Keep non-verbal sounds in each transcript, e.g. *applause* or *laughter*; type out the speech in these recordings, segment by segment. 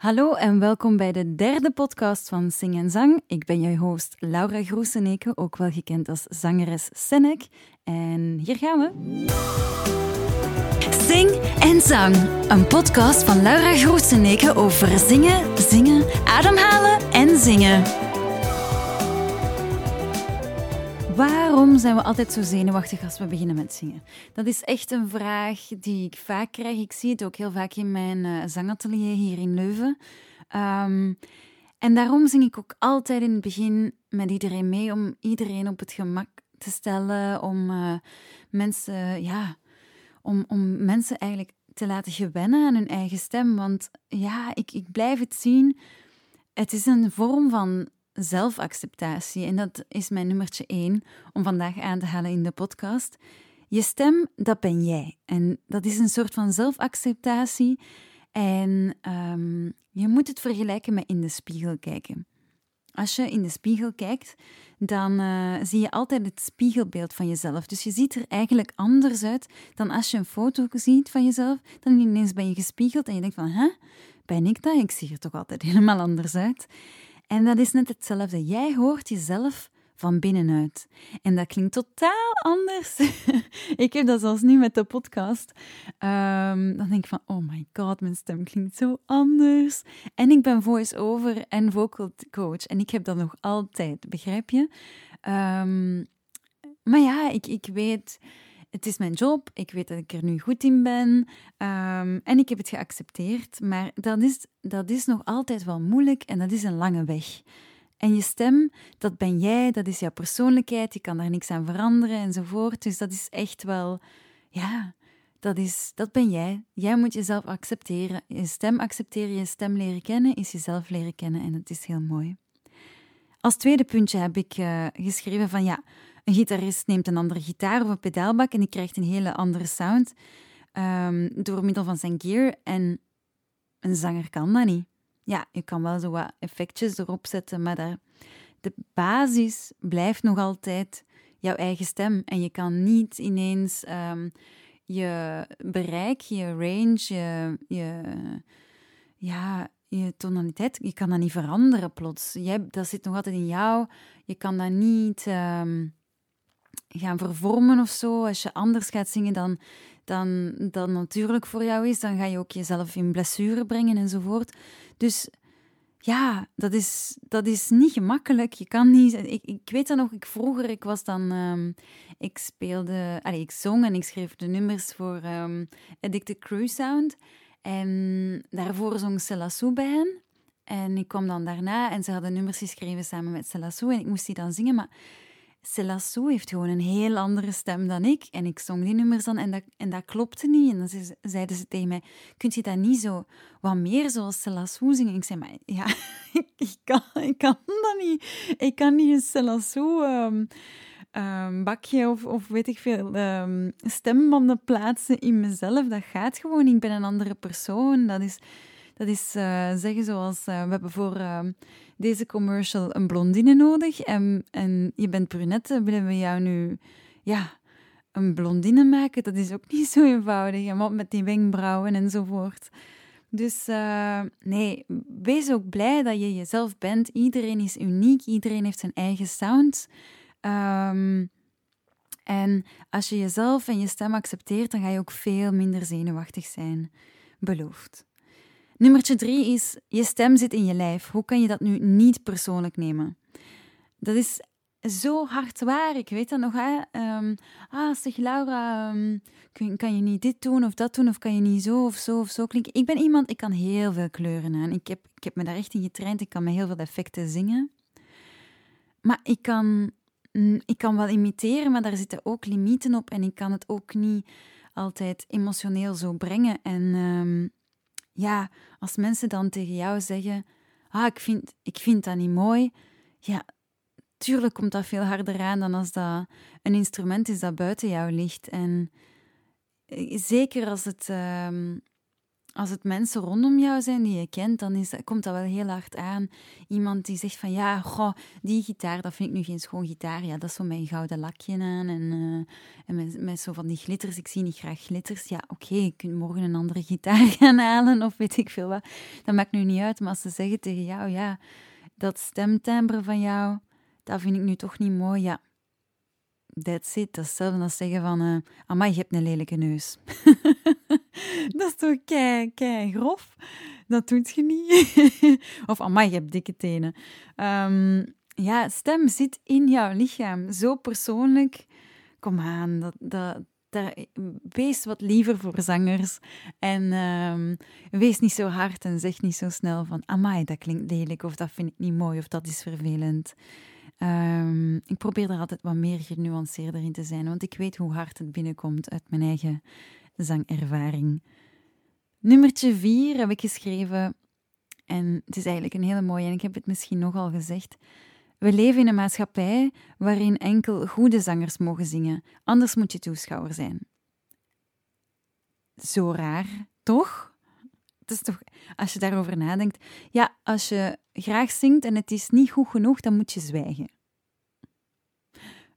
Hallo en welkom bij de derde podcast van Sing en Zang. Ik ben jouw host Laura Groeseneke, ook wel gekend als zangeres Senek. En hier gaan we. Sing en Zang, een podcast van Laura Groeseneke over zingen, zingen, ademhalen en zingen. Waarom zijn we altijd zo zenuwachtig als we beginnen met zingen? Dat is echt een vraag die ik vaak krijg. Ik zie het ook heel vaak in mijn uh, zangatelier hier in Leuven. Um, en daarom zing ik ook altijd in het begin met iedereen mee, om iedereen op het gemak te stellen, om uh, mensen, ja, om, om mensen eigenlijk te laten gewennen aan hun eigen stem. Want ja, ik, ik blijf het zien. Het is een vorm van zelfacceptatie. En dat is mijn nummertje één om vandaag aan te halen in de podcast. Je stem, dat ben jij. En dat is een soort van zelfacceptatie. En um, je moet het vergelijken met in de spiegel kijken. Als je in de spiegel kijkt, dan uh, zie je altijd het spiegelbeeld van jezelf. Dus je ziet er eigenlijk anders uit dan als je een foto ziet van jezelf. Dan ineens ben je gespiegeld en je denkt van, hè, ben ik dat? Ik zie er toch altijd *laughs* helemaal anders uit. En dat is net hetzelfde. Jij hoort jezelf van binnenuit. En dat klinkt totaal anders. *laughs* ik heb dat zelfs nu met de podcast. Um, dan denk ik van, oh my god, mijn stem klinkt zo anders. En ik ben voice-over en vocal coach. En ik heb dat nog altijd, begrijp je? Um, maar ja, ik, ik weet het is mijn job, ik weet dat ik er nu goed in ben um, en ik heb het geaccepteerd. Maar dat is, dat is nog altijd wel moeilijk en dat is een lange weg. En je stem, dat ben jij, dat is jouw persoonlijkheid, je kan daar niks aan veranderen enzovoort. Dus dat is echt wel, ja, dat, is, dat ben jij. Jij moet jezelf accepteren. Je stem accepteren, je stem leren kennen, is jezelf leren kennen en dat is heel mooi. Als tweede puntje heb ik uh, geschreven van ja, een gitarist neemt een andere gitaar of een pedaalbak en die krijgt een hele andere sound um, door middel van zijn gear. En een zanger kan dat niet. Ja, je kan wel zo wat effectjes erop zetten, maar de basis blijft nog altijd jouw eigen stem. En je kan niet ineens um, je bereik, je range, je, ja, je tonaliteit, je kan dat niet veranderen plots. Dat zit nog altijd in jou. Je kan dat niet um, gaan vervormen of zo. Als je anders gaat zingen dan, dan, dan natuurlijk voor jou is, dan ga je ook jezelf in blessure brengen enzovoort. Dus ja, dat is, dat is niet gemakkelijk. Je kan niet... Ik, ik weet dat nog, ik vroeger, ik was dan... Um, ik speelde... Allez, ik zong en ik schreef de nummers voor um, Addicted Crew Sound. En daarvoor zong Selassou bij hen. En ik kwam dan daarna en ze hadden nummers geschreven samen met Selassou. En ik moest die dan zingen, maar Selassou heeft gewoon een heel andere stem dan ik. En ik zong die nummers dan en dat, en dat klopte niet. En dan zeiden ze tegen mij, kunt je dat niet zo wat meer zoals Selassou zingen? En ik zei, maar ja, *laughs* ik, kan, ik kan dat niet. Ik kan niet een Selassou... Um, um, bakje of, of weet ik veel, um, stembanden plaatsen in mezelf. Dat gaat gewoon. Ik ben een andere persoon. Dat is, dat is uh, zeggen zoals uh, we hebben voor uh, deze commercial een blondine nodig en, en je bent brunette, willen we jou nu ja, een blondine maken? Dat is ook niet zo eenvoudig. En wat met die wenkbrauwen enzovoort. Dus uh, nee, wees ook blij dat je jezelf bent. Iedereen is uniek, iedereen heeft zijn eigen sound. Um, en als je jezelf en je stem accepteert, dan ga je ook veel minder zenuwachtig zijn. Beloofd. Nummertje drie is, je stem zit in je lijf. Hoe kan je dat nu niet persoonlijk nemen? Dat is zo hard waar. Ik weet dat nog. Hè? Um, ah, zeg Laura, um, kan je niet dit doen of dat doen? Of kan je niet zo of zo of zo klinken? Ik ben iemand, ik kan heel veel kleuren aan. Ik heb, ik heb me daar echt in getraind. Ik kan met heel veel effecten zingen. Maar ik kan, mm, ik kan wel imiteren, maar daar zitten ook limieten op. En ik kan het ook niet altijd emotioneel zo brengen. En um, ja, als mensen dan tegen jou zeggen: Ah, ik vind, ik vind dat niet mooi. Ja, tuurlijk komt dat veel harder aan dan als dat een instrument is dat buiten jou ligt. En eh, zeker als het, um, als het mensen rondom jou zijn die je kent, dan is, komt dat wel heel hard aan. Iemand die zegt van ja, die gitaar, dat vind ik nu geen schoon gitaar. Ja, dat is zo mijn gouden lakje aan en, uh, en met, zo van die glitters. Ik zie niet graag glitters. Ja, oké, okay, je kunt morgen een andere *laughs* gitaar gaan halen of weet ik veel wat. Dat maakt nu niet uit, maar als ze zeggen tegen jou, ja, dat stemtimbre van jou, dat vind ik nu toch niet mooi. Ja, that's it. Dat is hetzelfde als zeggen van, uh, amai, je hebt een lelijke neus. *laughs* *laughs* dat is toch kei, kei grof? Dat doet je niet. *laughs* of amai, je hebt dikke tenen. Um, ja, stem zit in jouw lichaam. Zo persoonlijk. Kom aan, dat, dat, wees wat liever voor zangers. En um, wees niet zo hard en zeg niet zo snel van... Amai, dat klinkt lelijk, of dat vind ik niet mooi, of dat is vervelend. Um, ik probeer daar altijd wat meer genuanceerder in te zijn, want ik weet hoe hard het binnenkomt uit mijn eigen zangervaring. Nummertje 4 heb ik geschreven, en het is eigenlijk een hele mooie, en ik heb het misschien nogal gezegd. We leven in een maatschappij waarin enkel goede zangers mogen zingen, anders moet je toeschouwer zijn. Zo raar, toch? Het is toch, als je daarover nadenkt, ja, als je graag zingt en het is niet goed genoeg, dan moet je zwijgen.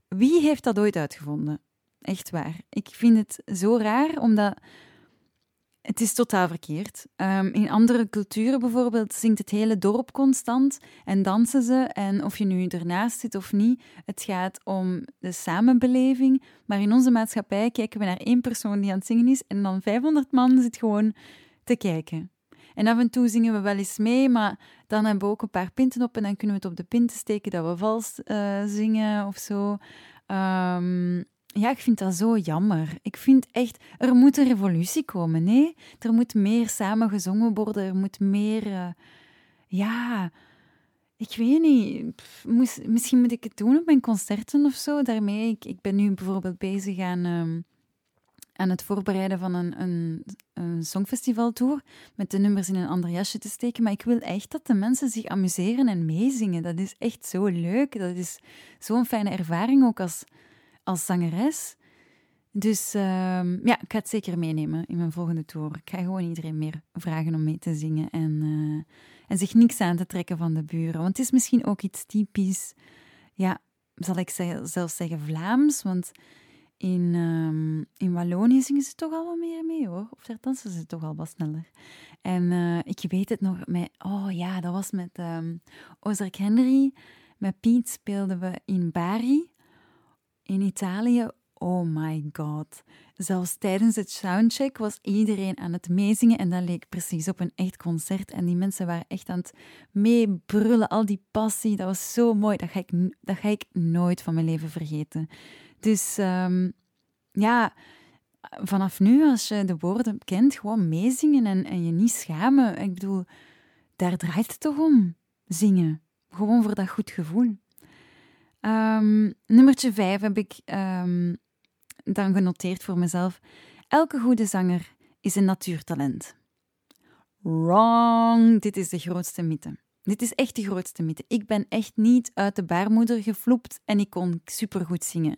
Wie heeft dat ooit uitgevonden? Echt waar. Ik vind het zo raar, omdat het is totaal verkeerd. Um, in andere culturen bijvoorbeeld zingt het hele dorp constant en dansen ze. En of je nu ernaast zit of niet, het gaat om de samenbeleving. Maar in onze maatschappij kijken we naar één persoon die aan het zingen is en dan 500 man zit gewoon te kijken. En af en toe zingen we wel eens mee, maar dan hebben we ook een paar pinten op en dan kunnen we het op de pinten steken dat we vals uh, zingen of zo. Um, ja, ik vind dat zo jammer. Ik vind echt, er moet een revolutie komen, nee? Er moet meer samen gezongen worden, er moet meer, uh, ja, ik weet niet. Misschien moet ik het doen op mijn concerten of zo. Daarmee, ik, ik ben nu bijvoorbeeld bezig aan... Um, aan het voorbereiden van een, een, een songfestivaltour met de nummers in een ander jasje te steken. Maar ik wil echt dat de mensen zich amuseren en meezingen. Dat is echt zo leuk. Dat is zo'n fijne ervaring ook als, als zangeres. Dus uh, ja, ik ga het zeker meenemen in mijn volgende tour. Ik ga gewoon iedereen meer vragen om mee te zingen en, uh, en zich niks aan te trekken van de buren. Want het is misschien ook iets typisch, ja, zal ik zelfs zeggen Vlaams, want in, um, in Wallonië zingen ze toch al wat meer mee hoor. Of daar dansen ze toch al wat sneller. En uh, ik weet het nog met, oh ja, dat was met um, Ozark Henry. Met Piet speelden we in Bari in Italië. Oh my god. Zelfs tijdens het soundcheck was iedereen aan het meezingen en dat leek precies op een echt concert. En die mensen waren echt aan het meebrullen, al die passie. Dat was zo mooi. Dat ga ik, dat ga ik nooit van mijn leven vergeten. Dus um, ja, vanaf nu, als je de woorden kent, gewoon meezingen en, en je niet schamen. Ik bedoel, daar draait het toch om, zingen. Gewoon voor dat goed gevoel. Um, nummertje vijf heb ik um, dan genoteerd voor mezelf. Elke goede zanger is een natuurtalent. Wrong. Dit is de grootste mythe. Dit is echt de grootste mythe. Ik ben echt niet uit de baarmoeder gevloept en ik kon supergoed zingen.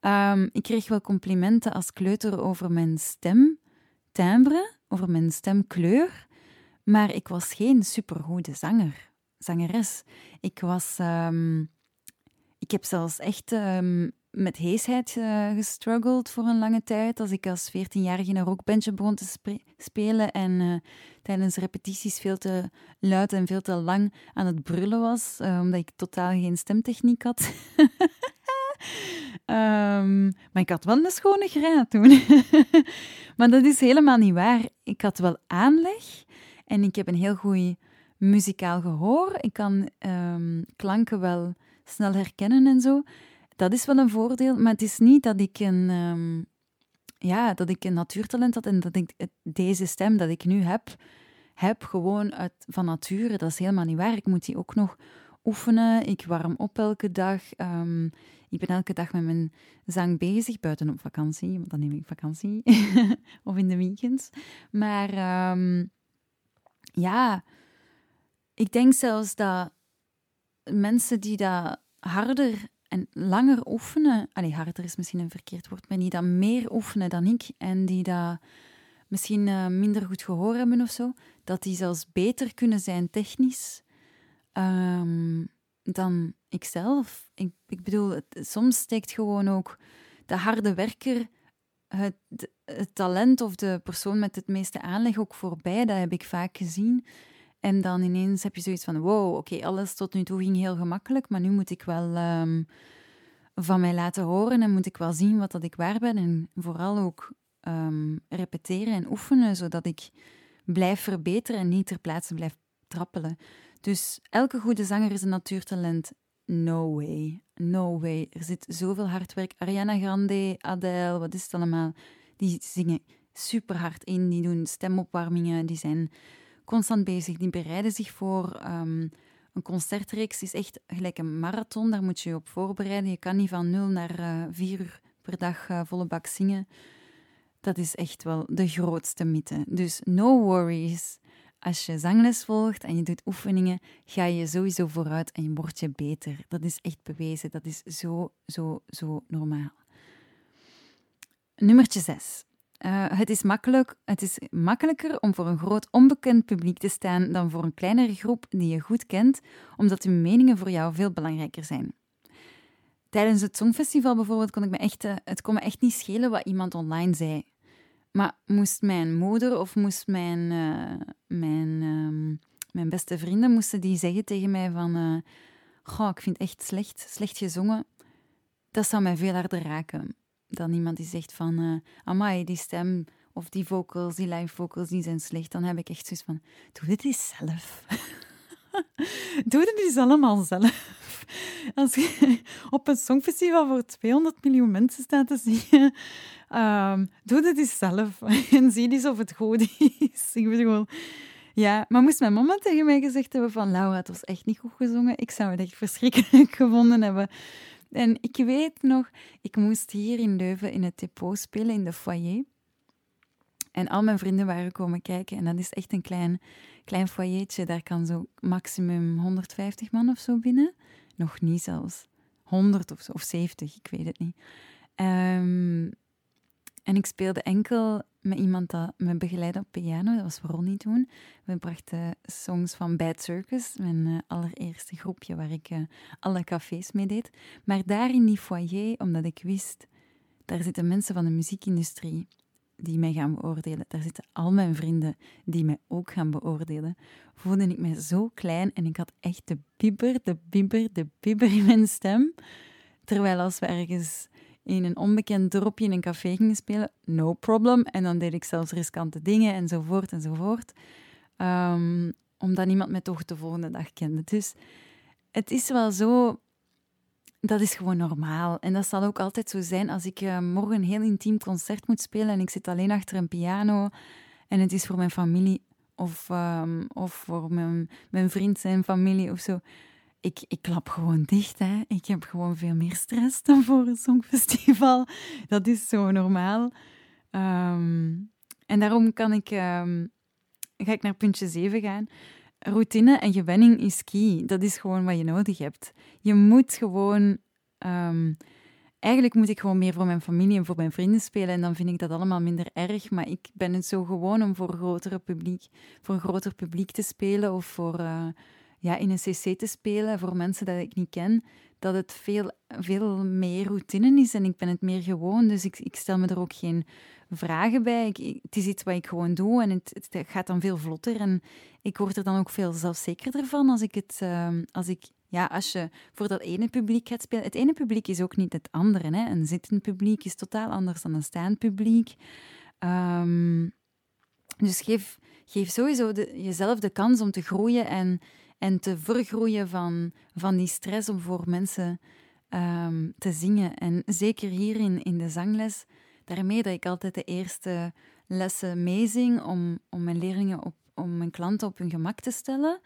Um, ik kreeg wel complimenten als kleuter over mijn stemtimbre, over mijn stemkleur, maar ik was geen supergoede zanger, zangeres. Ik was... ik heb zelfs echt um, met heesheid uh, gestruggeld voor een lange tijd. Als ik als 14-jarige in een rockbandje begon te spe spelen en uh, tijdens repetities veel te luid en veel te lang aan het brullen was, uh, omdat ik totaal geen stemtechniek had. um, *laughs* maar ik had wel een schone graad toen. *laughs* maar dat is helemaal niet waar. Ik had wel aanleg en ik heb een heel goed muzikaal gehoor. Ik kan um, klanken wel snel herkennen en zo dat is wel een voordeel, maar het is niet dat ik een, um, ja, dat ik een natuurtalent had en dat ik deze stem dat ik nu heb, heb gewoon uit, van nature. Dat is helemaal niet waar. Ik moet die ook nog oefenen. Ik warm op elke dag. Um, ik ben elke dag met mijn zang bezig, buiten op vakantie, want dan neem ik vakantie. *laughs* of in de weekends. Maar um, ja, ik denk zelfs dat mensen die dat harder en langer oefenen, allee, harder is misschien een verkeerd woord, maar die dat meer oefenen dan ik en die dat misschien uh, minder goed gehoor hebben of zo, dat die zelfs beter kunnen zijn technisch um, dan ikzelf. Ik, ik bedoel, soms steekt gewoon ook de harde werker het, talent of de persoon met het meeste aanleg ook voorbij. Dat heb ik vaak gezien. En dan ineens heb je zoiets van: wow, oké, alles tot nu toe ging heel gemakkelijk, maar nu moet ik wel um, van mij laten horen en moet ik wel zien wat dat ik waar ben. En vooral ook um, repeteren en oefenen, zodat ik blijf verbeteren en niet ter plaatse blijf trappelen. Dus elke goede zanger is een natuurtalent. No way. No way. Er zit zoveel hard werk. Ariana Grande, Adele, wat is het allemaal? Die zingen super hard in. Die doen stemopwarmingen. Die zijn constant bezig. Die bereiden zich voor. Um, een concertreeks is echt gelijk een marathon. Daar moet je je op voorbereiden. Je kan niet van nul naar uh, vier uur per dag uh, volle bak zingen. Dat is echt wel de grootste mythe. Dus no worries. Als je zangles volgt en je doet oefeningen, ga je sowieso vooruit en je wordt je beter. Dat is echt bewezen. Dat is zo, zo, zo normaal. Nummertje 6. Eh, het, is makkelijk, het is makkelijker om voor een groot onbekend publiek te staan dan voor een kleinere groep die je goed kent, omdat hun meningen voor jou veel belangrijker zijn. Tijdens het Songfestival bijvoorbeeld kon ik me echt, uh, het kon me echt niet schelen wat iemand online zei. Maar moest mijn moeder of moest mijn, uh, mijn, uh, mijn beste vrienden moesten die zeggen tegen mij van... Ik vind het echt slecht, slecht gezongen. Dat zou mij veel harder raken dan iemand die zegt van... Uh, amai, die stem of die vocals, die live vocals, die zijn slecht. Dan heb ik echt zoiets van, doe dit eens zelf. *laughs* doe dit eens allemaal zelf. *laughs* Als je op een songfestival voor 200 miljoen mensen staat te zingen, um, doe dit eens zelf *laughs* en zie eens of het goed is. Ik bedoel, ja, maar moest mijn mama tegen mij gezegd hebben van Laura, het was echt niet goed gezongen, ik zou het echt verschrikkelijk gevonden hebben. En ik weet nog, ik moest hier in Leuven in het depot spelen, in de foyer. En al mijn vrienden waren komen kijken. En dat is echt een klein, klein foyertje. Daar kan zo maximum 150 man of zo binnen. Nog niet zelfs. 100 of zo, of 70, ik weet het niet. Um, en ik speelde enkel met iemand dat me begeleidde op piano. Dat was Ronnie toen. We brachten songs van Bad Circus, mijn uh, allereerste groepje waar ik uh, alle cafés mee deed. Maar daar in die foyer, omdat ik wist, daar zitten mensen van de muziekindustrie die mij gaan beoordelen. Daar zitten al mijn vrienden die mij ook gaan beoordelen. Voelde ik me zo klein en ik had echt de bibber, de bibber, de bibber in mijn stem. Terwijl als we ergens in een onbekend dorpje in een café gingen spelen, no problem. En dan deed ik zelfs riskante dingen enzovoort enzovoort. Um, omdat niemand mij toch de volgende dag kende. Dus het is wel zo dat is gewoon normaal. En dat zal ook altijd zo zijn als ik uh, morgen een heel intiem concert moet spelen en ik zit alleen achter een piano en het is voor mijn familie of, um, of voor mijn, mijn vriend zijn familie of zo. Ik, ik klap gewoon dicht. Hè. Ik heb gewoon veel meer stress dan voor een songfestival. *laughs* Dat is zo normaal. Um, en daarom kan ik, um, ga ik naar puntje 7 gaan. Routine en gewenning is key. Dat is gewoon wat je nodig hebt. Je moet gewoon. Um, eigenlijk moet ik gewoon meer voor mijn familie en voor mijn vrienden spelen. En dan vind ik dat allemaal minder erg. Maar ik ben het zo gewoon om voor, grotere publiek, voor een groter publiek te spelen. Of voor, uh, ja, in een cc te spelen voor mensen dat ik niet ken. Dat het veel, veel meer routine is en ik ben het meer gewoon. Dus ik, ik stel me er ook geen vragen bij. Ik, het is iets wat ik gewoon doe en het, gaat dan veel vlotter. En ik word er dan ook veel zelfzekerder van als ik het... Uh, als ik, ja, als je voor dat ene publiek gaat spelen... Het ene publiek is ook niet het andere. Hè. Een zittend publiek is totaal anders dan een staand publiek. Um, dus geef, geef sowieso de, jezelf de kans om te groeien en, en te vergroeien van, van die stress om voor mensen um, te zingen. En zeker hier in, de zangles daarmee dat ik altijd de eerste lessen meezing om, om mijn leerlingen op, om mijn klanten op hun gemak te stellen.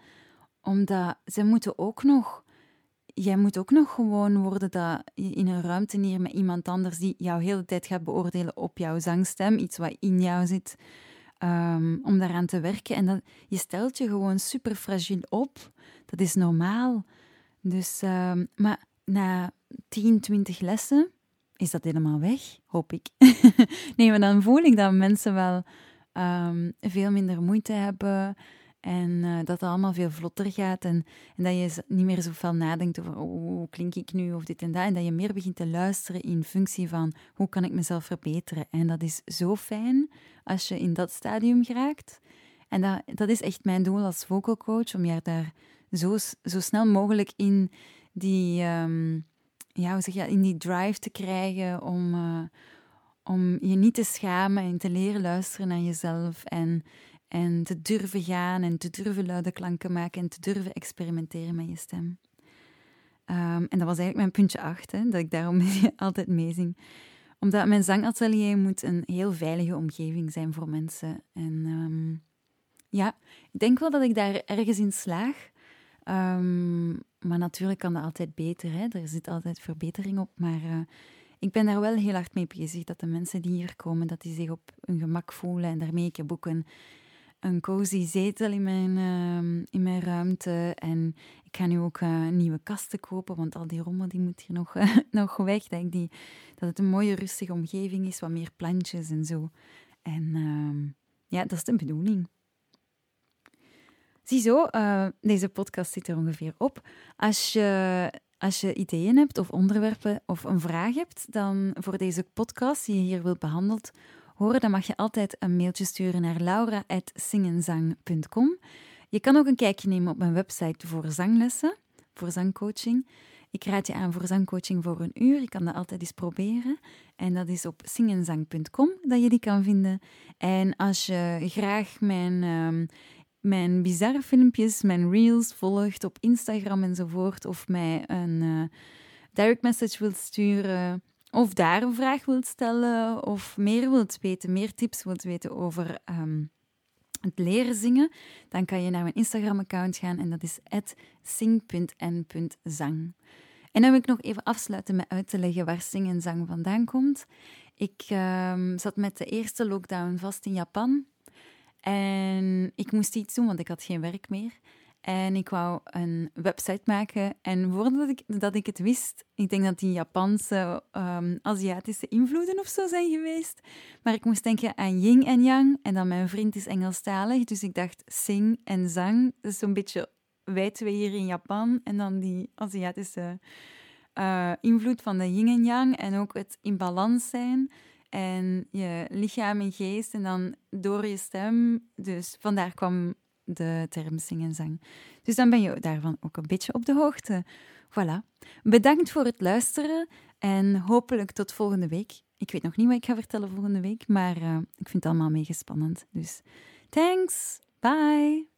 Omdat ze moeten ook nog, jij moet ook nog gewoon worden dat je in een ruimte hier met iemand anders die jou de tijd gaat beoordelen op jouw zangstem, iets wat in jou zit, um, om daaraan te werken. En dat, je stelt je gewoon super fragiel op. Dat is normaal. Dus, um, maar na 10, 20 lessen is dat helemaal weg, hoop ik. *laughs* nee, maar dan voel ik dat mensen wel ehm, veel minder moeite hebben. En uh, dat het allemaal veel vlotter gaat. En, en, dat je niet meer zoveel nadenkt over oh, hoe klink ik nu of dit en dat. En dat je meer begint te luisteren in functie van hoe kan ik mezelf verbeteren. En dat is zo fijn als je in dat stadium geraakt. En dat, dat is echt mijn doel als vocal coach, om je daar zo, zo snel mogelijk in die, um, ja, hoe zeg je, in die drive te krijgen om, uh, om je niet te schamen en te leren luisteren naar jezelf en, en te durven gaan en te durven luide klanken maken en te durven experimenteren met je stem. Um, en dat was eigenlijk mijn puntje 8, dat ik daarom *laughs* altijd meezing. Omdat mijn zangatelier moet een heel veilige omgeving zijn voor mensen. En um, ja, ik denk wel dat ik daar ergens in slaag. Um, maar natuurlijk kan dat altijd beter. Hè? Er zit altijd verbetering op. Maar uh, ik ben daar wel heel hard mee bezig. Dat de mensen die hier komen, dat die zich op hun gemak voelen. En daarmee, ik ook een, cozy zetel in mijn, uh, in mijn ruimte. En ik ga nu ook uh, nieuwe kasten kopen. Want al die rommel die moet hier nog, *laughs* nog weg. Dat, die, dat het een mooie, rustige omgeving is. Wat meer plantjes en zo. En ehm, ja, dat is de bedoeling. Ziezo, uh, deze podcast zit er ongeveer op. Als je, als je ideeën hebt of onderwerpen of een vraag hebt dan voor deze podcast die je hier wilt behandeld horen, dan mag je altijd een mailtje sturen naar laura.singenzang.com. Je kan ook een kijkje nemen op mijn website voor zanglessen, voor zangcoaching. Ik raad je aan voor zangcoaching voor een uur. Je kan dat altijd eens proberen. En dat is op singenzang.com dat je die kan vinden. En als je graag mijn um, mijn bizarre filmpjes, mijn reels volgt op Instagram enzovoort, of mij een uh, direct message wilt sturen, of daar een vraag wilt stellen, of meer wilt weten, meer tips wilt weten over um, het leren zingen, dan kan je naar mijn Instagram-account gaan en dat is sing.n.zang. En dan wil ik nog even afsluiten met uit te leggen waar zing en zang vandaan komt. Ik um, zat met de eerste lockdown vast in Japan en ik moest iets doen, want ik had geen werk meer. En ik wou een website maken. En voordat ik, dat ik het wist, ik denk dat die Japanse, um, Aziatische invloeden of zo zijn geweest. Maar ik moest denken aan yin en yang. En dan mijn vriend is Engelstalig, dus ik dacht sing en zang. Dat is zo'n beetje wij hier in Japan. En dan die Aziatische uh, invloed van de yin en yang. En ook het in balans zijn en je lichaam en geest en dan door je stem. Dus vandaar kwam de term zing en zang. Dus dan ben je daarvan ook een beetje op de hoogte. Voilà. Bedankt voor het luisteren en hopelijk tot volgende week. Ik weet nog niet wat ik ga vertellen volgende week, maar eh, ik vind het allemaal mega spannend. Dus thanks. Bye.